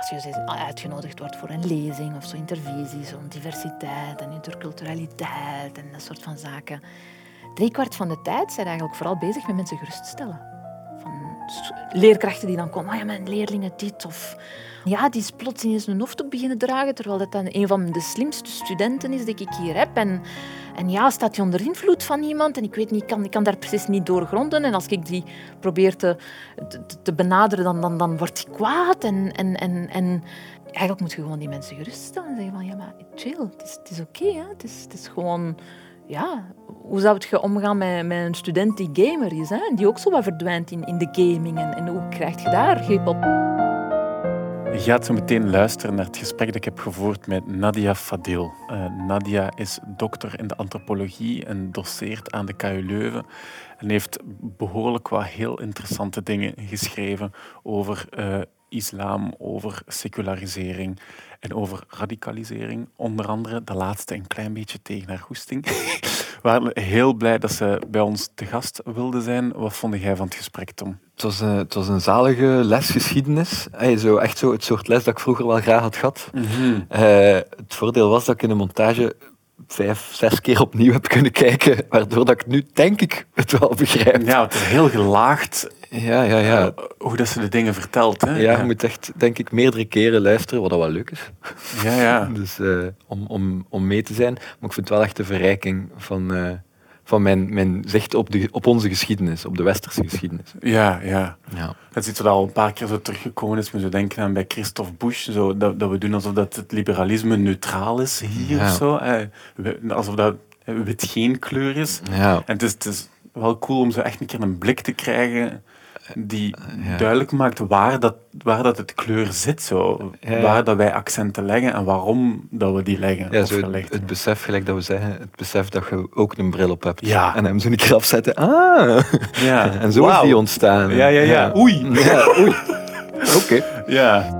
als je uitgenodigd wordt voor een lezing of zo intervisie, zo'n diversiteit en interculturaliteit en dat soort van zaken. Drie kwart van de tijd zijn eigenlijk vooral bezig met mensen geruststellen. Leerkrachten die dan komen, ah ja, mijn leerlingen dit of ja, die is plots ineens een hoofddoek beginnen dragen, terwijl dat dan een van de slimste studenten is die ik hier heb. En, en ja, staat hij onder invloed van iemand en ik weet niet, kan, ik kan daar precies niet doorgronden. En als ik die probeer te, te, benaderen, dan, dan, dan wordt hij kwaad. En, en, en, en eigenlijk moet je gewoon die mensen geruststellen en zeggen van ja, maar chill, het is, het is oké. Het, is, het is gewoon ja, hoe zou je omgaan met, met een student die gamer is, hè? die ook zo wat verdwijnt in, in de gaming? En, en hoe krijg je daar greep op? Je gaat zo meteen luisteren naar het gesprek dat ik heb gevoerd met Nadia Fadil. Uh, Nadia is dokter in de antropologie en doseert aan de KU Leuven. En heeft behoorlijk wat heel interessante dingen geschreven over uh, islam, over secularisering en over radicalisering. Onder andere de laatste een klein beetje tegen haar goesting. We waren heel blij dat ze bij ons te gast wilde zijn. Wat vond jij van het gesprek, Tom? Het was een, het was een zalige lesgeschiedenis. Hey, zo, echt zo het soort les dat ik vroeger wel graag had gehad. Mm -hmm. uh, het voordeel was dat ik in de montage vijf, zes keer opnieuw heb kunnen kijken, waardoor dat ik nu denk ik het wel begrijp. Ja, het is heel gelaagd. Ja, ja, ja. Uh, hoe dat ze de dingen vertelt. Hè? Ja, je moet echt, denk ik, meerdere keren luisteren, wat dat wel leuk is. Ja, ja. dus uh, om, om, om mee te zijn. Maar ik vind het wel echt een verrijking van, uh, van mijn, mijn zicht op, de, op onze geschiedenis, op de westerse geschiedenis. Ja, ja. ja. Dat is iets wat al een paar keer zo teruggekomen is. Maar zo denken aan bij Christophe Bush, zo, dat, dat we doen alsof dat het liberalisme neutraal is hier ja. of zo. Eh, alsof dat wit geen kleur is. Ja. En het is, het is wel cool om zo echt een keer een blik te krijgen die ja. duidelijk maakt waar dat, waar dat het kleur zit. Zo. Ja. Waar dat wij accenten leggen en waarom dat we die leggen. Ja, zo het, het, besef, gelijk dat we zeggen, het besef dat je ook een bril op hebt. Ja. En hem zo een keer afzetten. Ah! Ja. en zo wow. is die ontstaan. Ja, ja, ja. Oei! Ja, oei. Oké. Okay. Ja.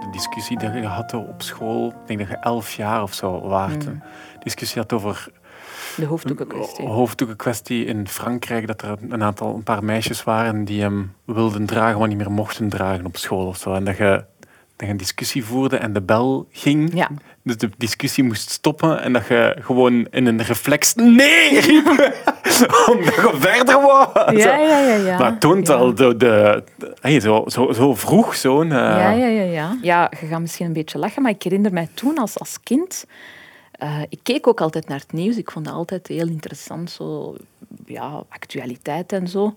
De discussie die je had op school, ik denk dat je elf jaar of zo waart. Mm. discussie had over de hoofddoekenkwestie. hoofddoekenkwestie in Frankrijk, dat er een aantal, een paar meisjes waren die hem wilden dragen, maar niet meer mochten dragen op school of zo. En dat je, dat je een discussie voerde en de bel ging. Ja. Dus de discussie moest stoppen en dat je gewoon in een reflex nee riep. Omdat je verder wou. Ja, ja, ja, ja. Maar toont al de, de, hey, zo, zo, zo vroeg zo'n... Uh... Ja, ja, ja, ja. Ja, je gaat misschien een beetje lachen, maar ik herinner mij toen als, als kind... Uh, ik keek ook altijd naar het nieuws. Ik vond dat altijd heel interessant, zo, ja, actualiteit en zo.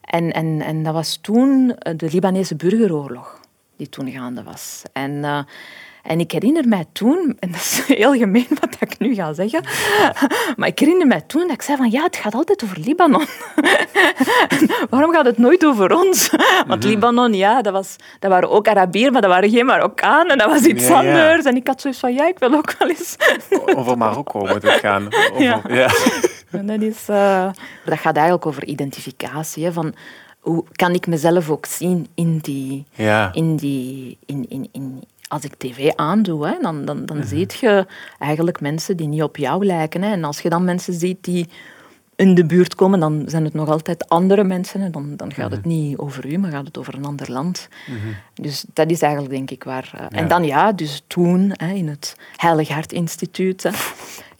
En, en, en dat was toen de Libanese burgeroorlog die toen gaande was. En, uh, en ik herinner mij toen, en dat is heel gemeen wat ik nu ga zeggen, maar ik herinner mij toen dat ik zei van ja, het gaat altijd over Libanon. Waarom gaat het nooit over ons? Want mm-hmm. Libanon, ja, dat, was, dat waren ook Arabieren, maar dat waren geen Marokkanen. Dat was iets ja, anders. Ja. En ik had zoiets van ja, ik wil ook wel eens... over Marokko moet het gaan. Over, ja. ja. En dat, is, uh, dat gaat eigenlijk over identificatie. Hè, van, hoe kan ik mezelf ook zien in die... Ja. In die in, in, in, als ik tv aandoe, hè, dan, dan, dan mm-hmm. zie je eigenlijk mensen die niet op jou lijken. Hè. En als je dan mensen ziet die in de buurt komen, dan zijn het nog altijd andere mensen. Dan, dan gaat het mm-hmm. niet over u, maar gaat het over een ander land. Mm-hmm. Dus dat is eigenlijk denk ik waar... Uh, ja. En dan ja, dus toen hè, in het Heilig Hart Instituut... Hè,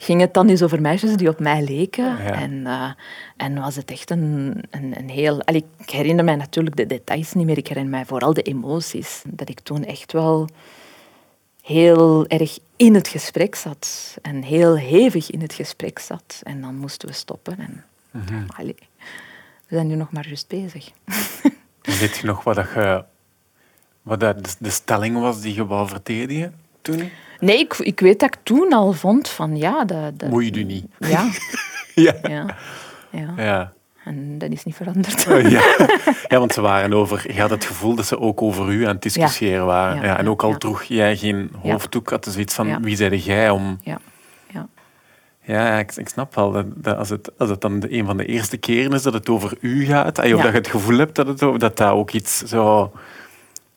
ging het dan eens over meisjes die op mij leken. Ja. En, uh, en was het echt een, een, een heel... Allee, ik herinner mij natuurlijk de details niet meer. Ik herinner mij vooral de emoties. Dat ik toen echt wel heel erg in het gesprek zat. En heel hevig in het gesprek zat. En dan moesten we stoppen. En, mm-hmm. allee, we zijn nu nog maar juist bezig. Weet je nog wat, dat je, wat dat de stelling was die je wou verdedigen toen? Nee, ik, ik weet dat ik toen al vond van ja... Dat, dat, Moet je nu niet. Ja. ja. ja. ja. ja. En dat is niet veranderd. Uh, ja. ja, want ze waren over... Je had het gevoel dat ze ook over u aan het discussiëren waren. Ja, en ook al droeg jij geen hoofddoek, had ze zoiets van, wie zei jij om... Ja. Ik, ik snap wel. Dat, dat als, het, als het dan de, een van de eerste keren is dat het over u gaat, eh, of Ja. dat je het gevoel hebt dat het over, dat dat ook iets zo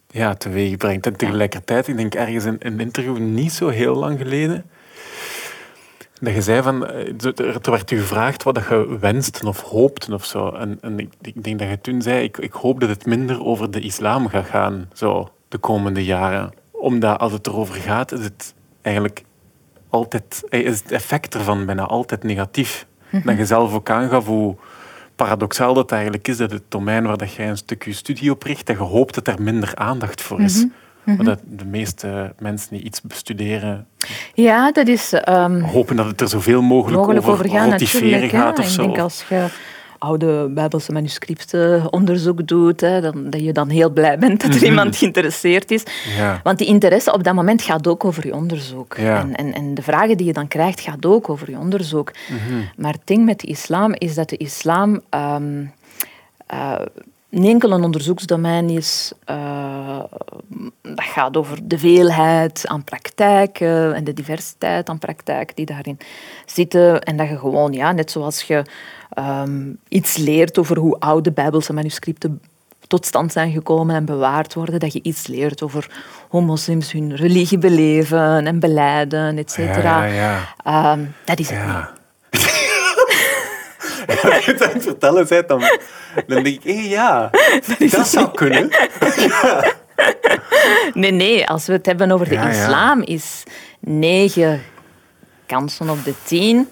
ja, teweeg brengt. En tegelijkertijd, ik denk ergens in een interview niet zo heel lang geleden, Dat je zei van, eh, er werd u gevraagd wat je wenste of hoopte of zo. En, en ik, ik, denk dat je toen zei, ik, ik hoop dat het minder over de islam gaat gaan, zo, de komende jaren. Omdat als het erover gaat, is het eigenlijk altijd, eh, is het effect ervan bijna altijd negatief. Mhm. Dat je zelf ook aangaf hoe paradoxaal dat eigenlijk is, dat het domein waar dat jij een stukje studie op richt, dat je hoopt dat er minder aandacht voor is. Mm Maar dat de meeste mensen die iets bestuderen... Ja, dat is... Um, hopen dat het er zoveel mogelijk, mogelijk over, over gaat, of zo. Ik denk als je oude Bijbelse manuscripten onderzoek doet, hè, dan, dat je dan heel blij bent dat er mhm. iemand geïnteresseerd is. Ja. Want die interesse op dat moment gaat ook over je onderzoek. En, en, en de vragen die je dan krijgt, gaat ook over je onderzoek. Mhm. Maar het ding met de islam is dat de islam... Um, uh, niet enkel een onderzoeksdomein is, uh, dat gaat over de veelheid aan praktijken en de diversiteit aan praktijken die daarin zitten. En dat je gewoon, ja, net zoals je um, iets leert over hoe oude Bijbelse manuscripten tot stand zijn gekomen en bewaard worden, dat je iets leert over hoe moslims hun religie beleven en beleiden, et cetera. Ja, ja. Um, dat is het ja. Als je het aan het vertellen bent, dan, dan denk ik, hé, ja, dat, zou kunnen. nee, nee, als we het hebben over de islam, is negen kansen op de tien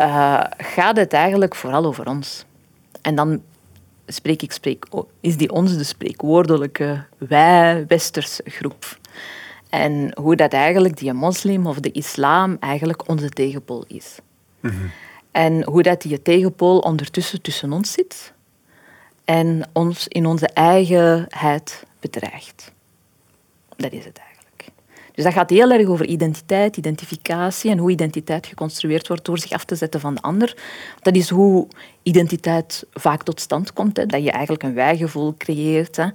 uh, gaat het eigenlijk vooral over ons. En dan spreek ik, spreek, is die ons de spreekwoordelijke wij-westerse groep. En hoe dat eigenlijk die moslim of de islam eigenlijk onze tegenpool is. Mhm. En hoe dat die tegenpool ondertussen tussen ons zit en ons in onze eigenheid bedreigt. Dat is het eigenlijk. Dus dat gaat heel erg over identiteit, identificatie en hoe identiteit geconstrueerd wordt door zich af te zetten van de ander. Dat is hoe identiteit vaak tot stand komt. Hè. Dat je eigenlijk een wijgevoel creëert hè,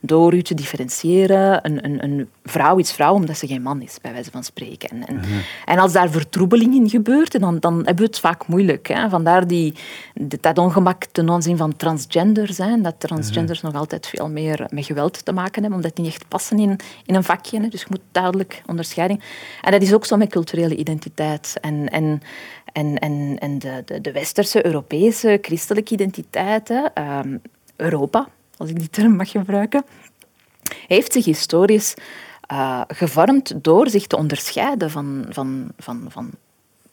door je te differentiëren. Een, een, een, vrouw is vrouw omdat ze geen man is, bij wijze van spreken. En, en, mhm. en als daar vertroebeling in gebeurt, dan, dan hebben we het vaak moeilijk. Hè. Vandaar die, dat ongemak ten aanzien van transgender zijn. Dat transgenders mhm. nog altijd veel meer met geweld te maken hebben, omdat die niet echt passen in, in een vakje. Hè. Dus je moet duidelijk onderscheiding. En dat is ook zo met culturele identiteit. En, en en, en, en de, de, de westerse, Europese, christelijke identiteiten, um, Europa, als ik die term mag gebruiken, heeft zich historisch uh, gevormd door zich te onderscheiden van, van, van, van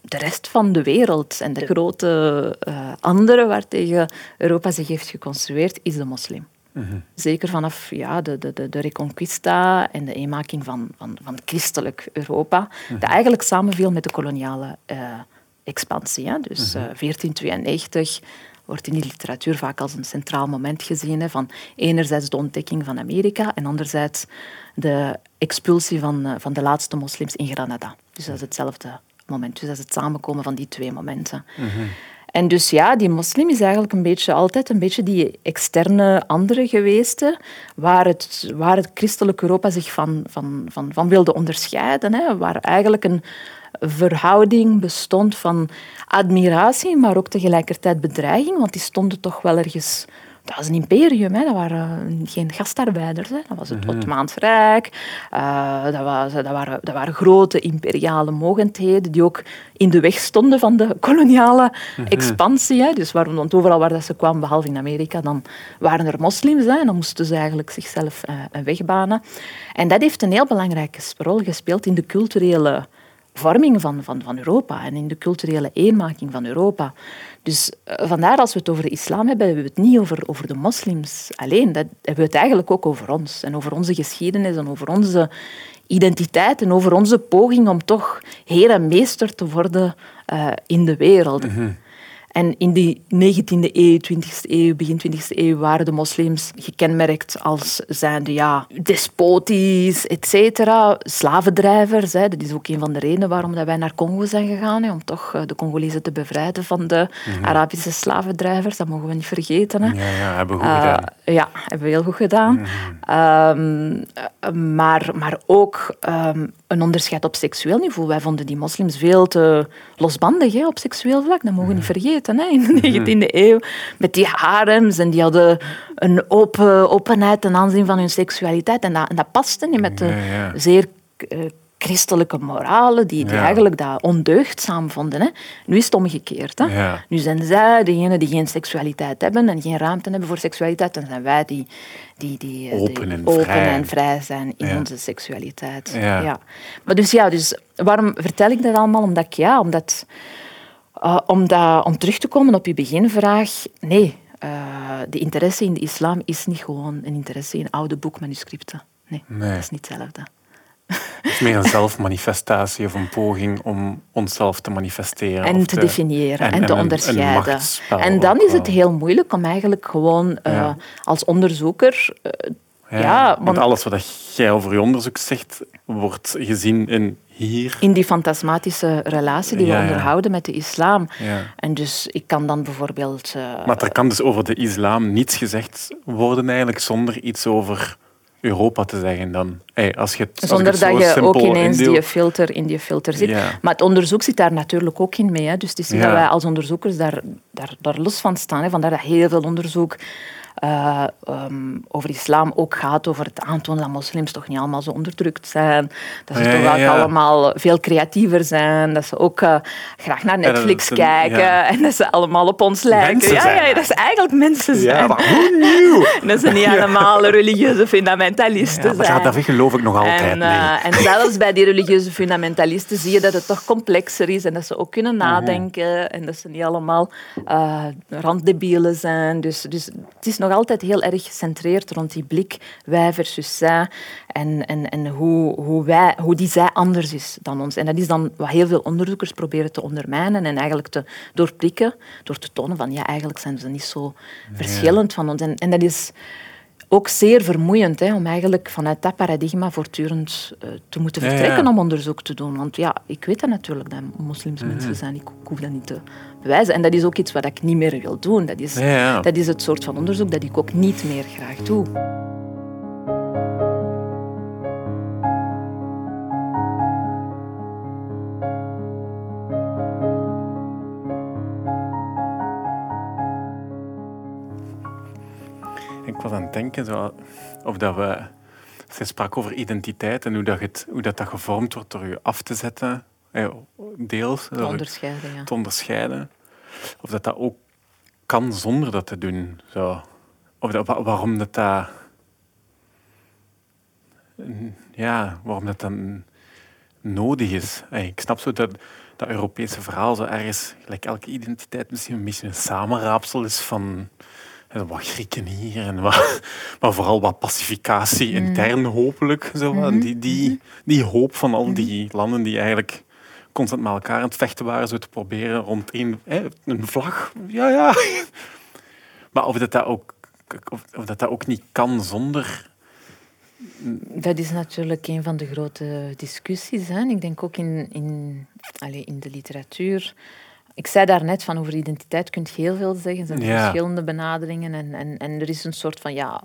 de rest van de wereld. En de grote uh, andere waartegen Europa zich heeft geconstrueerd, is de moslim. Mhm. Zeker vanaf ja, de, de, de Reconquista en de eenmaking van, van, van christelijk Europa, dat eigenlijk samenviel met de koloniale uh, expansie. Hè. Dus 1492 mhm. eh, wordt in de literatuur vaak als een centraal moment gezien. Hè, van enerzijds de ontdekking van Amerika en anderzijds de expulsie van, uh, van de laatste moslims in Granada. Dus dat is hetzelfde moment. Dus dat is het samenkomen van die twee momenten. Mhm. En dus ja, die moslim is eigenlijk een beetje altijd een beetje die externe andere geweest, waar het, waar het christelijk Europa zich van, van, van, van wilde onderscheiden. Hè, waar eigenlijk een, verhouding bestond van admiratie, maar ook tegelijkertijd bedreiging, want die stonden toch wel ergens... Dat was een imperium, hè. dat waren geen gastarbeiders. Hè. Dat was het mhm. Ottomaans Rijk, uh, dat, was, dat, waren, dat waren grote imperiale mogendheden die ook in de weg stonden van de koloniale mhm. expansie. Hè. Dus waar, want overal waar dat ze kwamen, behalve in Amerika, dan waren er moslims hè, en dan moesten ze eigenlijk zichzelf uh, een weg banen. En dat heeft een heel belangrijke rol gespeeld in de culturele vorming van, van, van Europa en in de culturele eenmaking van Europa. Dus uh, vandaar als we het over de islam hebben, hebben we het niet over, over de moslims alleen. Dat hebben we het eigenlijk ook over ons en over onze geschiedenis en over onze identiteit en over onze poging om toch heer en meester te worden uh, in de wereld. Mhm. En in die 19e eeuw, 20e eeuw, begin 20e eeuw waren de moslims gekenmerkt als zijnde ja, despotisch, et cetera, slavendrijvers. Hè. Dat is ook een van de redenen waarom dat wij naar Congo zijn gegaan, hè, om toch eh, de Congolezen te bevrijden van de mhm. Arabische slavendrijvers. Dat mogen we niet vergeten. Hè. Ja, ja, hebben we goed gedaan. Uh, ja, hebben we heel goed gedaan. Mm maar, maar ook um, een onderscheid op seksueel niveau. Wij vonden die moslims veel te losbandig hè, op seksueel vlak. Dat mogen we niet vergeten. Hè, in de 19e eeuw. Met die harems en die hadden een open, openheid ten aanzien van hun seksualiteit. En dat, en dat paste niet met de zeer uh, christelijke moralen die, die eigenlijk dat ondeugdzaam vonden. Hè. Nu is het omgekeerd. Hè. Ja. Nu zijn zij degenen die geen seksualiteit hebben en geen ruimte hebben voor seksualiteit. Dan zijn wij die, die, die, eh, Open die en open vrij. en vrij zijn in Ja. onze seksualiteit. Ja. Maar dus ja, dus waarom vertel ik dat allemaal? Omdat ik, ja, omdat, eh, omdat, om terug te komen op je beginvraag, nee, eh, de interesse in de islam is niet gewoon een interesse in oude boekmanuscripten. Nee, Nee. dat is niet hetzelfde. Het is meer een zelfmanifestatie of een poging om onszelf te manifesteren. En te definiëren en, te onderscheiden. En dan is het heel moeilijk om eigenlijk gewoon eh, als onderzoeker... eh, Ja, ja, want want- alles wat jij over je onderzoek zegt, wordt gezien in hier. in die fantasmatische relatie die we ja. onderhouden met de islam. Ja. En dus ik kan dan bijvoorbeeld... eh, Maar er kan dus over de islam niets gezegd worden eigenlijk zonder iets over Europa te zeggen dan. Hey, als je het, Zonder dat je ook ineens indeel- die filter in die filter zit. Ja. Maar het onderzoek zit daar natuurlijk ook in mee. Hè. Dus het is niet Ja. dat wij als onderzoekers daar, daar, daar los van staan. Hè. Vandaar dat heel veel onderzoek eh, ehm, over islam ook gaat over het aantonen dat moslims toch niet allemaal zo onderdrukt zijn. Dat ze Ja, toch ja, ook ja. allemaal veel creatiever zijn. Dat ze ook eh, graag naar Netflix kijken. En dat ze allemaal op ons lijken. Ja, ja, dat ze eigenlijk mensen zijn. Ja, maar hoe nieuw? Dat ze niet allemaal religieuze fundamentalisten maar zijn. ja, dat geloof ik nog altijd En, eh, en zelfs bij die religieuze fundamentalisten zie je dat het toch complexer is en dat ze ook kunnen Mhm. nadenken en dat ze niet allemaal randdebielen zijn. Dus, dus het is nog altijd heel erg gecentreerd rond die blik wij versus zij en, en, en hoe, hoe, wij, hoe die zij anders is dan ons. En dat is dan wat heel veel onderzoekers proberen te ondermijnen en eigenlijk te doorprikken door te tonen van ja, eigenlijk zijn ze niet zo verschillend van ons. En, en dat is ook zeer vermoeiend hè, om eigenlijk vanuit dat paradigma voortdurend eh, te moeten Ja, ja. vertrekken om onderzoek te doen. Want ja, ik weet dat natuurlijk dat moslims Mhm. mensen zijn. Ik, ik hoef dat niet te bewijzen. En dat is ook iets wat ik niet meer wil doen. Dat is, ja. dat is het soort van onderzoek dat ik ook niet meer graag doe. Was aan het denken zo, of dat we... Zij sprak over identiteit en hoe dat, het, hoe dat, dat gevormd wordt door je af te zetten. eh, Deels. Te je onderscheiden, ja. te onderscheiden. Of dat dat ook kan zonder dat te doen. Zo. Of dat, wa- waarom dat dat... Ja, waarom dat dan nodig is. Ik snap zo dat dat Europese verhaal zo ergens, gelijk elke identiteit, misschien een beetje een samenraapsel is van hè, wat Grieken hier en wat, maar vooral wat pacificatie intern hopelijk. Zo, wat. die, die, die hoop van al die landen die eigenlijk constant met elkaar aan het vechten waren, zo te proberen rond één, hè, een vlag. Ja, ja. Maar of dat, dat, ook, of, of dat dat ook niet kan zonder... Dat is natuurlijk een van de grote discussies. Hè. Ik denk ook in, in, allez, in de literatuur. Ik zei daarnet van over identiteit kun je heel veel zeggen. Er zijn Ja. verschillende benaderingen. En, en, en er is een soort van ja,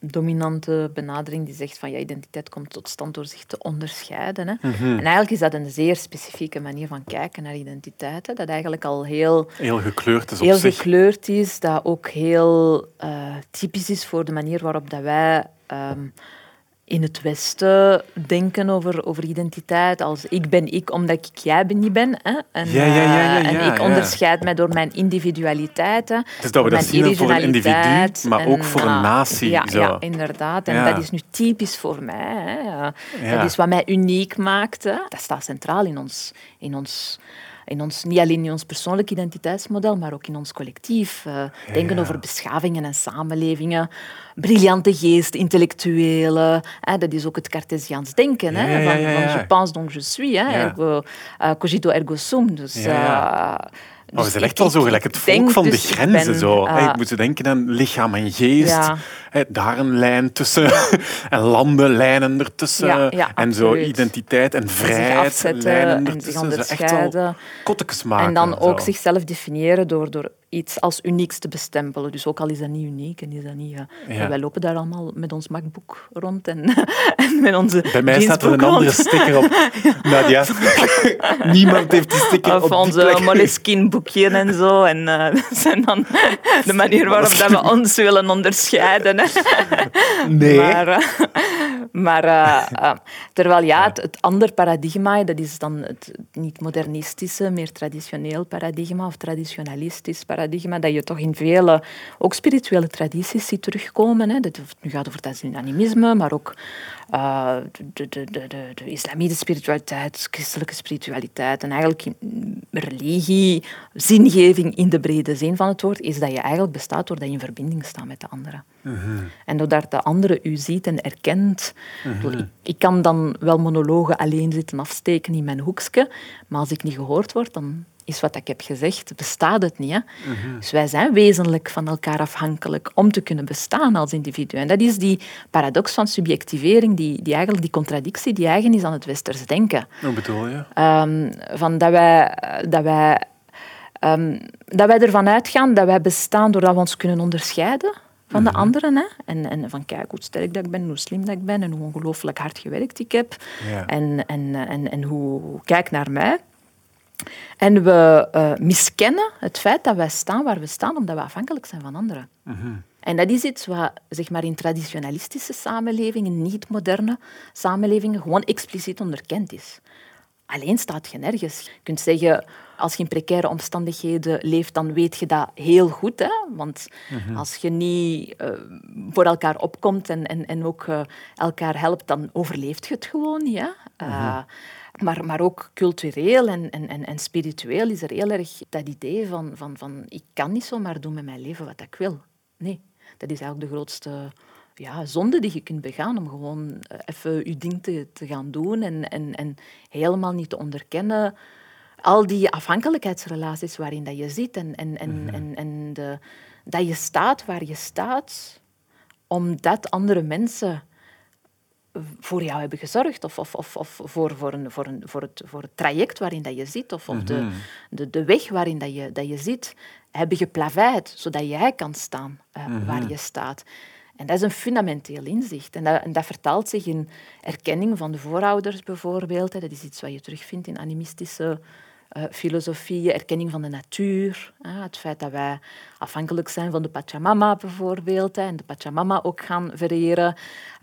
dominante benadering die zegt van ja, identiteit komt tot stand door zich te onderscheiden. Hè. En eigenlijk is dat een zeer specifieke manier van kijken naar identiteit. Hè, dat eigenlijk al heel Heel gekleurd is op heel zich. gekleurd is, dat ook heel eh, typisch is voor de manier waarop dat wij ehm, in het Westen denken over, over identiteit. Als ik ben ik omdat ik jij ben niet ben. Hè? En, Ja, ja, ja, ja, eh, en ik onderscheid mij door mijn individualiteit. Hè, Dus dat we dat zien voor een individu, maar en, ook voor een eh, natie. Ja, zo. ja inderdaad. En dat is nu typisch voor mij. Hè. Dat is wat mij uniek maakt. Hè. Dat staat centraal in ons, in ons, in ons, niet alleen in ons persoonlijk identiteitsmodel, maar ook in ons collectief. Eh, denken ja. over beschavingen en samenlevingen. Briljante geest, intellectuelen. Hè, dat is ook het Cartesiaans denken. Hè, Ja, ja, van, je pense donc je suis. Hè, ergo, eh, cogito ergo sum. Dus, we dus ik- echt wel zo gelijk het volk van de dus, grenzen. ben, zo. Hey, ik moet denken aan lichaam en geest. Ja. Daar een lijn tussen. en landenlijnen ertussen. Ja, ja, en zo identiteit en zich vrijheid. lijnen en zich ertussen. Echt wel onderscheiden. kottekes maken. En dan ook zo. zichzelf definiëren door, door iets als unieks te bestempelen. Dus ook al is dat niet uniek en is dat niet... eh, Ja. Wij lopen daar allemaal met ons MacBook rond en, en met onze Bij mij staat er een andere sticker op. Nadia. Niemand heeft die sticker Of op die onze. Moleskine boekje en zo. En eh, dat zijn dan de manier waarop dat we ons willen onderscheiden. Nee. Maar, eh, maar eh, eh, terwijl ja, het, het andere paradigma, dat is dan het niet-modernistische, meer traditioneel paradigma of traditionalistisch paradigma, dat je toch in vele, ook spirituele tradities ziet terugkomen. Hè. Dat, nu gaat over het animisme, maar ook uh, de, de, de, islamitische spiritualiteit, christelijke spiritualiteit en eigenlijk religie, zingeving in de brede zin van het woord, is dat je eigenlijk bestaat doordat je in verbinding staat met de anderen. En doordat de andere u ziet en erkent. ik, ik, kan dan wel monologen alleen zitten afsteken in mijn hoekje, maar als ik niet gehoord word, dan is wat ik heb gezegd, bestaat het niet. Hè? Dus wij zijn wezenlijk van elkaar afhankelijk om te kunnen bestaan als individu. En dat is die paradox van subjectivering, die, die eigenlijk die contradictie die eigen is aan het westers denken. Hoe bedoel je? Um, van dat wij... Dat wij Um, dat wij ervan uitgaan dat wij bestaan doordat we ons kunnen onderscheiden van de mhm. anderen. Hè? En, en van kijk hoe sterk dat ik ben, hoe slim dat ik ben en hoe ongelooflijk hard gewerkt ik heb. En, en, en, en hoe, kijk naar mij. En we uh, miskennen het feit dat wij staan waar we staan, omdat we afhankelijk zijn van anderen. Mhm. En dat is iets wat zeg maar, in traditionalistische samenlevingen, niet-moderne samenlevingen, gewoon expliciet onderkend is. Alleen staat je nergens. Je kunt zeggen, als je in precaire omstandigheden leeft, dan weet je dat heel goed. Hè? Want mhm. als je niet uh, voor elkaar opkomt en, en, en ook uh, elkaar helpt, dan overleeft je het gewoon niet. Hè? Uh, maar, maar ook cultureel en, en, en spiritueel is er heel erg dat idee van, van, van ik kan niet zomaar doen met mijn leven wat ik wil. Nee, dat is eigenlijk de grootste ja, zonde die je kunt begaan om gewoon even je ding te, te gaan doen en, en, en helemaal niet te onderkennen al die afhankelijkheidsrelaties waarin dat je zit en, en, en, mhm. en, en de, dat je staat waar je staat omdat andere mensen voor jou hebben gezorgd of, of, of, of voor, voor, een, voor, een, voor, het, voor het traject waarin dat je zit of, of de, mhm. de, de weg waarin dat je, dat je zit, hebben geplaveid zodat jij kan staan uh, waar je staat. En dat is een fundamenteel inzicht. En dat, en dat, vertaalt zich in erkenning van de voorouders bijvoorbeeld. Dat is iets wat je terugvindt in animistische uh, filosofie, erkenning van de natuur. het feit dat wij afhankelijk zijn van de Pachamama bijvoorbeeld. en de Pachamama ook gaan vereren.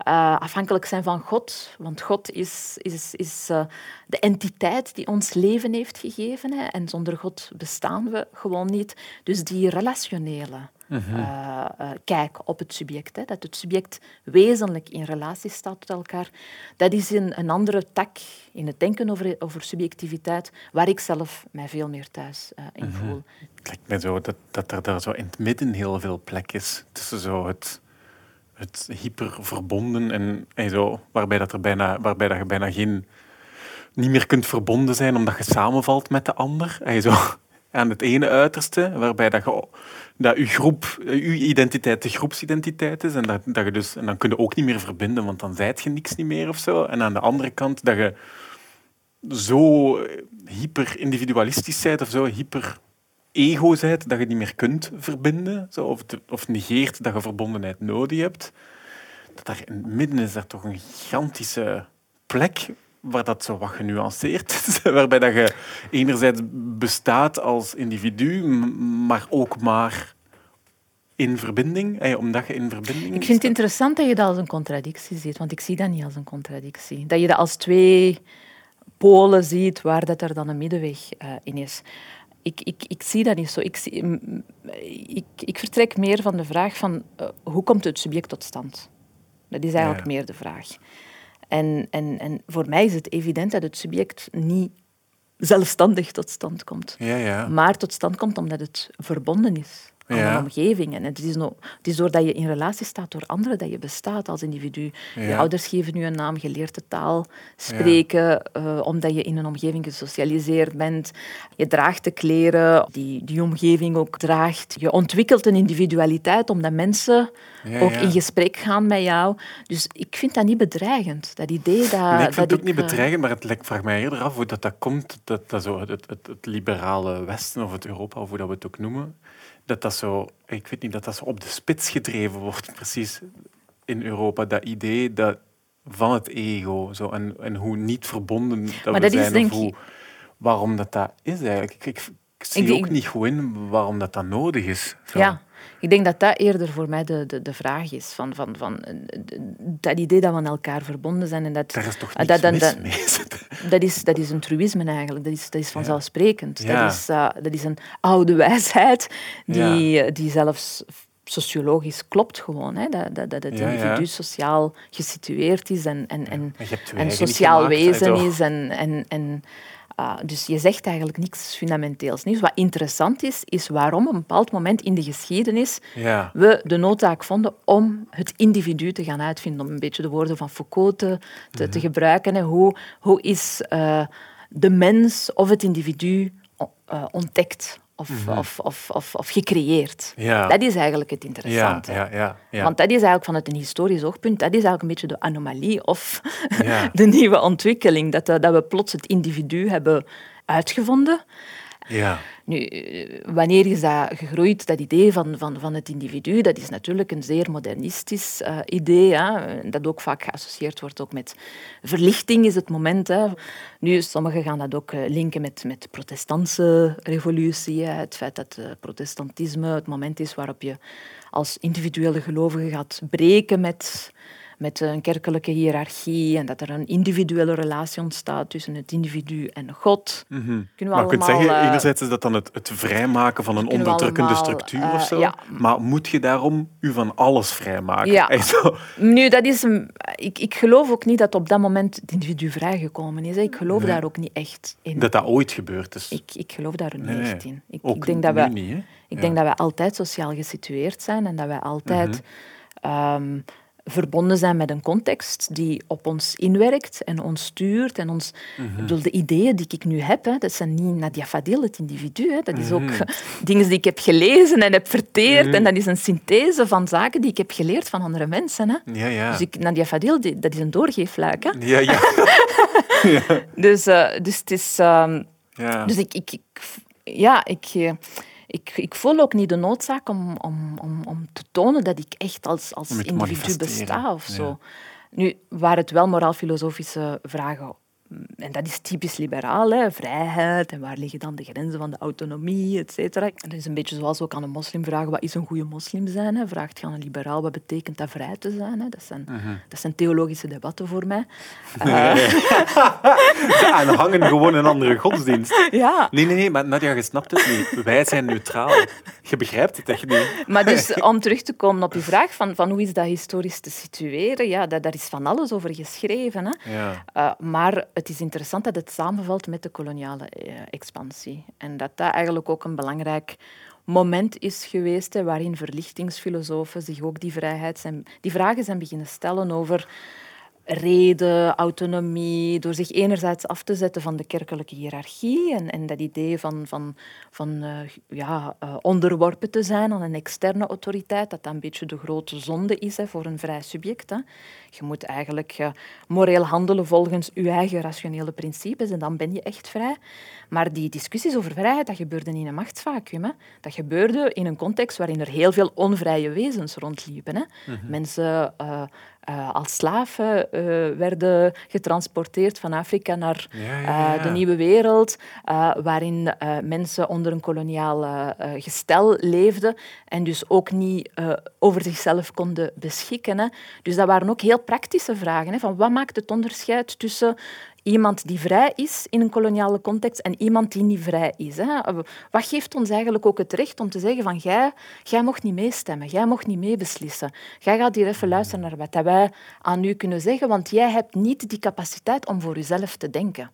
Uh, afhankelijk zijn van God. Want God is, is, is uh, de entiteit die ons leven heeft gegeven. En zonder God bestaan we gewoon niet. Dus die relationele uh, kijk op het subject. Hè. Dat het subject wezenlijk in relatie staat tot elkaar. Dat is een, een andere tak in het denken over, over subjectiviteit, waar ik zelf mij veel meer thuis uh, in mhm. voel. Het lijkt me zo dat, dat er daar zo in het midden heel veel plek is tussen zo het, het hyperverbonden en, en zo, waarbij, dat er bijna, waarbij dat je bijna geen niet meer kunt verbonden zijn omdat je samenvalt met de ander. En zo, aan het ene uiterste, waarbij dat je, dat je groep, je identiteit de groepsidentiteit is en, dat, dat je dus, en dan kun je ook niet meer verbinden, want dan zijt je niks niet meer of zo. En aan de andere kant dat je zo hyper individualistisch bent of zo hyper ego bent dat je niet meer kunt verbinden zo, of, of negeert dat je verbondenheid nodig hebt. Dat daar in het midden is daar toch een gigantische plek waar dat zo wat genuanceerd is. Waarbij dat je enerzijds bestaat als individu, maar ook maar in verbinding, eh, omdat je in verbinding Ik vind het interessant dat je dat als een contradictie ziet, want ik zie dat niet als een contradictie. Dat je dat als twee polen ziet waar dat er dan een middenweg uh, in is. Ik, ik, ik zie dat niet zo. Ik, zie, ik, ik vertrek meer van de vraag van uh, hoe komt het subject tot stand? Dat is eigenlijk meer de vraag. En, en, en voor mij is het evident dat het subject niet zelfstandig tot stand komt. Ja, ja. Maar tot stand komt omdat het verbonden is aan een omgeving. En het is, no, het is doordat je in relatie staat door anderen dat je bestaat als individu. Je ouders geven je een naam, je leert de taal spreken, uh, omdat je in een omgeving gesocialiseerd bent. Je draagt de kleren die die omgeving ook draagt. Je ontwikkelt een individualiteit omdat mensen ook in gesprek gaan met jou. Dus ik vind dat niet bedreigend, dat idee dat... Nee, ik vind dat het ook niet eh, bedreigend, maar het lijkt, vraag mij eerder af hoe dat, dat komt, dat, dat zo, het, het, het liberale Westen, of het Europa, of hoe dat we het ook noemen, dat dat zo, ik weet niet, dat dat zo op de spits gedreven wordt, precies in Europa. Dat idee dat, van het ego zo, en, en hoe niet verbonden dat maar we dat zijn. Is, of hoe, waarom dat, dat is eigenlijk. Ik, ik, zie ook niet goed in waarom dat, dat nodig is. Zo. Ja, Ik denk dat dat eerder voor mij de, de, de vraag is. Van, van, van, eh, dat idee dat we aan elkaar verbonden zijn. En dat, Daar is toch Ah, niks dat, dat, dat, is, dat is een truïsme eigenlijk. Dat is, dat is vanzelfsprekend. Ja. Dat, is, eh, dat is een oude wijsheid die, die zelfs sociologisch klopt gewoon. Hè? Dat, dat, dat het Ja, ja. individu sociaal gesitueerd is en, en, en, en sociaal gemaakt, wezen is. En, en, en, ah, dus je zegt eigenlijk niks fundamenteels nieuws. Wat interessant is, is waarom op een bepaald moment in de geschiedenis Ja. we de noodzaak vonden om het individu te gaan uitvinden, om een beetje de woorden van Foucault te, te, Mhm. te gebruiken. Hè. Hoe, hoe is eh, de mens of het individu o- eh, ontdekt of, of, of, of, of gecreëerd? Mhm. Ja. Dat is eigenlijk het interessante. ja, ja. ja. Want dat is eigenlijk vanuit een historisch oogpunt, dat is eigenlijk een beetje de anomalie of de nieuwe ontwikkeling. Dat, eh, dat we plots het individu hebben uitgevonden. Ja. Nu, eh, wanneer is dat gegroeid, dat idee van, van, van het individu? Dat is natuurlijk een zeer modernistisch eh, idee, hè, dat ook vaak geassocieerd wordt ook met verlichting is het moment. Hè. Nu, sommigen gaan dat ook eh, linken met, met protestantse revolutie, het feit dat protestantisme het moment is waarop je als individuele gelovige gaat breken met met een kerkelijke hiërarchie en dat er een individuele relatie ontstaat tussen het individu en God. Kunnen we Mhm. Maar je kunt allemaal, zeggen, eh, enerzijds is dat dan het, het vrijmaken van een onderdrukkende allemaal, structuur eh, of zo. ja. Maar moet je daarom u van alles vrijmaken? Ja. Nu, dat is een, ik, ik geloof ook niet dat op dat moment het individu vrijgekomen is. hè. Ik geloof daar ook niet echt in. Dat dat ooit gebeurd is. Ik, ik geloof daar niet Nee, echt in. Ik, Ook ik denk dat we, niet, ik Ja. Mhm. denk dat wij altijd sociaal gesitueerd zijn en dat wij altijd ehm, verbonden zijn met een context die op ons inwerkt en ons stuurt. En ons, Mhm. ik bedoel, de ideeën die ik nu heb, hè, dat zijn niet Nadia Fadil, het individu. Hè. Dat is ook Mhm. dingen die ik heb gelezen en heb verteerd. En dat is een synthese van zaken die ik heb geleerd van andere mensen. Hè. Ja, ja. Dus ik, Nadia Fadil, die- dat is een doorgeefluik. Hè. Ja, ja. Dus, eh, dus het is... ehm, ja. dus ik, ik, ik, ja, ik, eh, ik, ik voel ook niet de noodzaak om, om, om, om te tonen dat ik echt als, als individu besta of ja. zo. Nu, waar het wel moraal-filosofische vragen en dat is typisch liberaal, hè, vrijheid en waar liggen dan de grenzen van de autonomie, et cetera. Dat is een beetje zoals ook aan een moslim vragen, wat is een goede moslim zijn? Hè? Vraagt je aan een liberaal, wat betekent dat vrij te zijn? Hè? Dat, zijn Mhm. dat zijn theologische debatten voor mij. Eh, En hangen gewoon een andere godsdienst. ja, Nee, nee, nee, maar Nadia, je snapt het niet. Wij zijn neutraal. Je begrijpt het echt niet. Maar dus om terug te komen op je vraag van, van hoe is dat historisch te situeren, ja, daar, daar is van alles over geschreven. Hè. Ja. Uh, maar het is interessant dat het samenvalt met de koloniale eh, expansie. En dat dat eigenlijk ook een belangrijk moment is geweest hè, waarin verlichtingsfilosofen zich ook die, vrijheid zijn, die vragen zijn beginnen stellen over reden, autonomie, door zich enerzijds af te zetten van de kerkelijke hiërarchie en, en dat idee van, van, van eh, ja, eh, onderworpen te zijn aan een externe autoriteit, dat dat een beetje de grote zonde is hè, voor een vrij subject. Hè. Je moet eigenlijk eh, moreel handelen volgens je eigen rationele principes en dan ben je echt vrij. Maar die discussies over vrijheid, dat gebeurde in een machtsvacuum. Hè. Dat gebeurde in een context waarin er heel veel onvrije wezens rondliepen. Hè. Mensen uh, uh, als slaven uh, werden getransporteerd van Afrika naar Ja, ja, ja. de nieuwe wereld, waarin mensen onder een koloniaal gestel leefden en dus ook niet over zichzelf konden beschikken. Hè. Dus dat waren ook heel praktische vragen. Hè, van wat maakt het onderscheid tussen iemand die vrij is in een koloniale context en iemand die niet vrij is. Hè. Wat geeft ons eigenlijk ook het recht om te zeggen van jij, jij mocht niet meestemmen, jij mocht niet meebeslissen. Jij gaat hier even luisteren naar wat wij aan u kunnen zeggen, want jij hebt niet die capaciteit om voor jezelf te denken.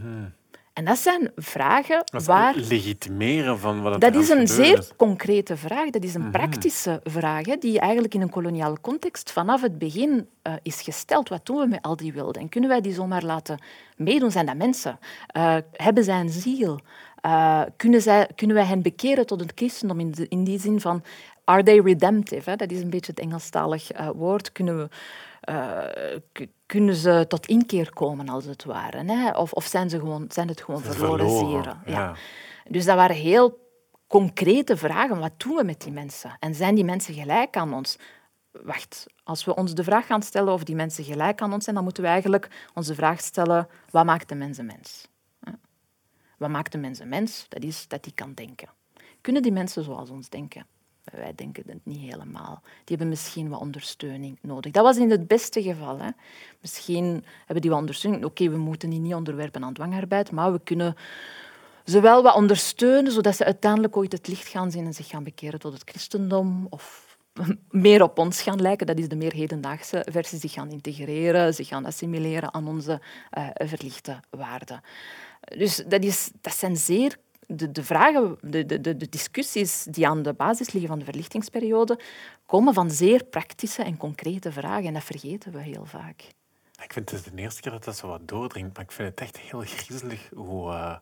-hmm. En dat zijn vragen dat waar... legitimeren van wat het Dat is een zeer is. concrete vraag. Dat is een mm -hmm. praktische vraag hè, die eigenlijk in een koloniale context vanaf het begin uh, is gesteld. Wat doen we met al die wilden? En kunnen wij die zomaar laten meedoen? Zijn dat mensen? Uh, hebben zij een ziel? Uh, kunnen, zij, kunnen wij hen bekeren tot het christendom in, de, in die zin van... Are they redemptive? Hè? Dat is een beetje het Engelstalig woord. Kunnen we... Uh, kunnen ze tot inkeer komen, als het ware? Hè? Of, of zijn, ze gewoon, zijn het gewoon verloren, verloren zieren? Ja. Ja. Dus dat waren heel concrete vragen. Wat doen we met die mensen? En zijn die mensen gelijk aan ons? Wacht, als we ons de vraag gaan stellen of die mensen gelijk aan ons zijn, dan moeten we eigenlijk ons de vraag stellen, wat maakt de mens een mens? Wat maakt de mens een mens? Dat is dat hij kan denken. Kunnen die mensen zoals ons denken? Wij denken het niet helemaal. Die hebben misschien wat ondersteuning nodig. Dat was in het beste geval. Hè. Misschien hebben die wat ondersteuning. Oké, we moeten die niet onderwerpen aan dwangarbeid, maar we kunnen ze wel wat ondersteunen, zodat ze uiteindelijk ooit het licht gaan zien en zich gaan bekeren tot het christendom of meer op ons gaan lijken. Dat is de meer hedendaagse versie. Zich gaan integreren, zich gaan assimileren aan onze uh, verlichte waarden. Dus dat, is, dat zijn zeer de, de, vragen, de, de, de discussies die aan de basis liggen van de verlichtingsperiode, komen van zeer praktische en concrete vragen. En dat vergeten we heel vaak. Ik vind het de eerste keer dat dat zo wat doordringt, maar ik vind het echt heel griezelig hoe... Uh...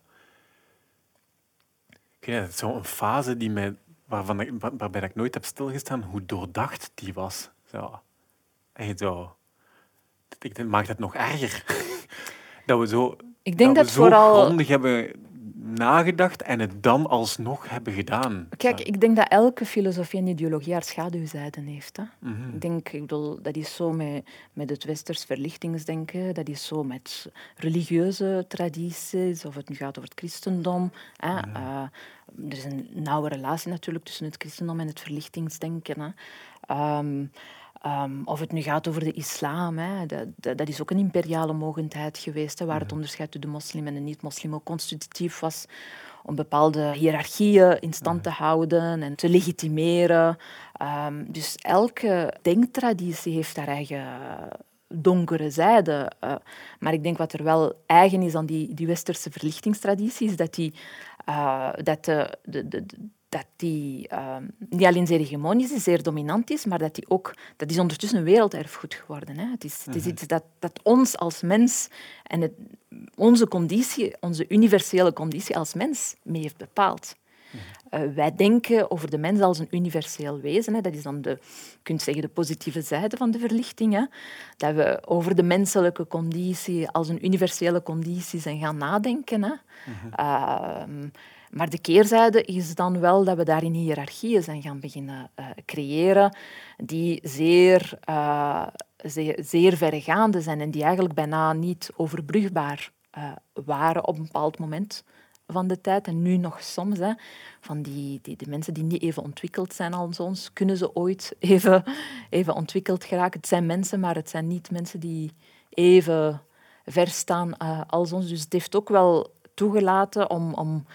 Ik weet het, zo'n fase die mij, waarvan ik, waarbij ik nooit heb stilgestaan hoe doordacht die was. Zo. Echt zo... Ik maakt het nog erger. dat we zo, ik denk dat, we zo vooral... grondig hebben nagedacht en het dan alsnog hebben gedaan. Kijk, ik denk dat elke filosofie en ideologie haar schaduwzijden heeft. Hè. Mhm. Ik denk, ik bedoel, dat is zo met, met het westers verlichtingsdenken, dat is zo met religieuze tradities, of het nu gaat over het christendom. Hè. Mhm. Eh, er is een nauwe relatie natuurlijk tussen het christendom en het verlichtingsdenken. Hè. Ehm, Um, of het nu gaat over de islam, hè, dat, dat, dat, is ook een imperiale mogendheid geweest, hè, waar het onderscheid tussen de moslim en de niet-moslim ook constitutief was om bepaalde hiërarchieën in stand te houden en te legitimeren. Um, dus elke denktraditie heeft haar eigen donkere zijde. Uh, maar ik denk wat er wel eigen is aan die, die westerse verlichtingstradities, dat, die, uh, dat de, de, de dat die uh, niet alleen zeer hegemonisch is, zeer dominant is, maar dat die ook, dat is ondertussen een werelderfgoed geworden. Hè. Het, is, het is mhm. iets dat, dat ons als mens en het, onze conditie, onze universele conditie als mens mee heeft bepaald. Uh, wij denken over de mens als een universeel wezen. Hè. Dat is dan de, je kunt zeggen, de positieve zijde van de verlichting. Hè. Dat we over de menselijke conditie als een universele conditie zijn gaan nadenken. Hè. Mhm. Ehm, maar de keerzijde is dan wel dat we daarin hiërarchieën zijn gaan beginnen uh, creëren die zeer, uh, zeer, verregaande zijn en die eigenlijk bijna niet overbrugbaar uh, waren op een bepaald moment van de tijd. En nu nog soms, hè, van die, die, die mensen die niet even ontwikkeld zijn als ons, kunnen ze ooit even, even ontwikkeld geraken. Het zijn mensen, maar het zijn niet mensen die even ver staan als ons. Dus het heeft ook wel toegelaten om, om,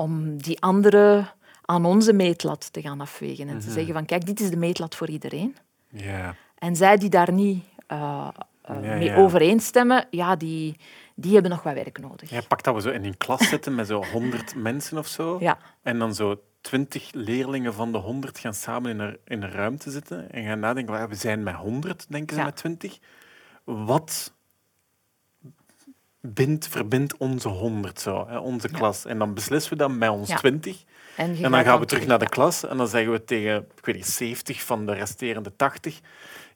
om die andere aan onze meetlat te gaan afwegen en te mhm. zeggen van kijk, dit is de meetlat voor iedereen. Yeah. En zij die daar niet uh, uh, mee overeenstemmen, ja, die, die hebben nog wat werk nodig. Ja, pak dat we zo in een klas zitten met zo honderd mensen of zo. Ja. En dan zo twintig leerlingen van de honderd gaan samen in een, in een ruimte zitten en gaan nadenken, we zijn met honderd, denken ze met twintig. Wat bindt, verbindt onze honderd zo, hè, onze klas. En dan beslissen we dat met ons twintig. En, dan gaan we terug naar de klas en dan zeggen we tegen ik weet niet, 70 van de resterende 80.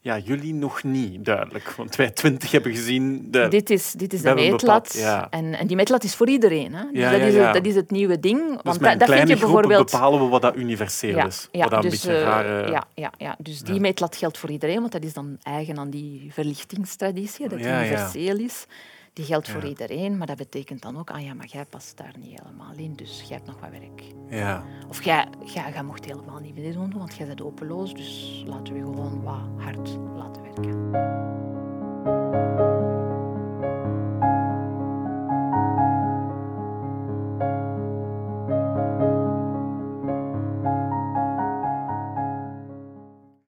Ja, jullie nog niet, duidelijk. Want wij 20 hebben gezien... De, dit is, dit is de meetlat. En, en die meetlat is voor iedereen. Hè? Dus ja, dat, is het, dat is het nieuwe ding. Dus want dat, vind je bijvoorbeeld... bepalen we wat dat universeel is. Ja, wat dus, een beetje rare... ja, ja, ja, dus die meetlat geldt voor iedereen, want dat is dan eigen aan die verlichtingstraditie, dat het universeel is. Die geldt voor iedereen, maar dat betekent dan ook, ah ja, maar jij past daar niet helemaal in, dus jij hebt nog wat werk. Ja. Of jij, jij, jij mocht helemaal niet meer doen, want jij bent openloos, dus laten we gewoon wat hard laten werken.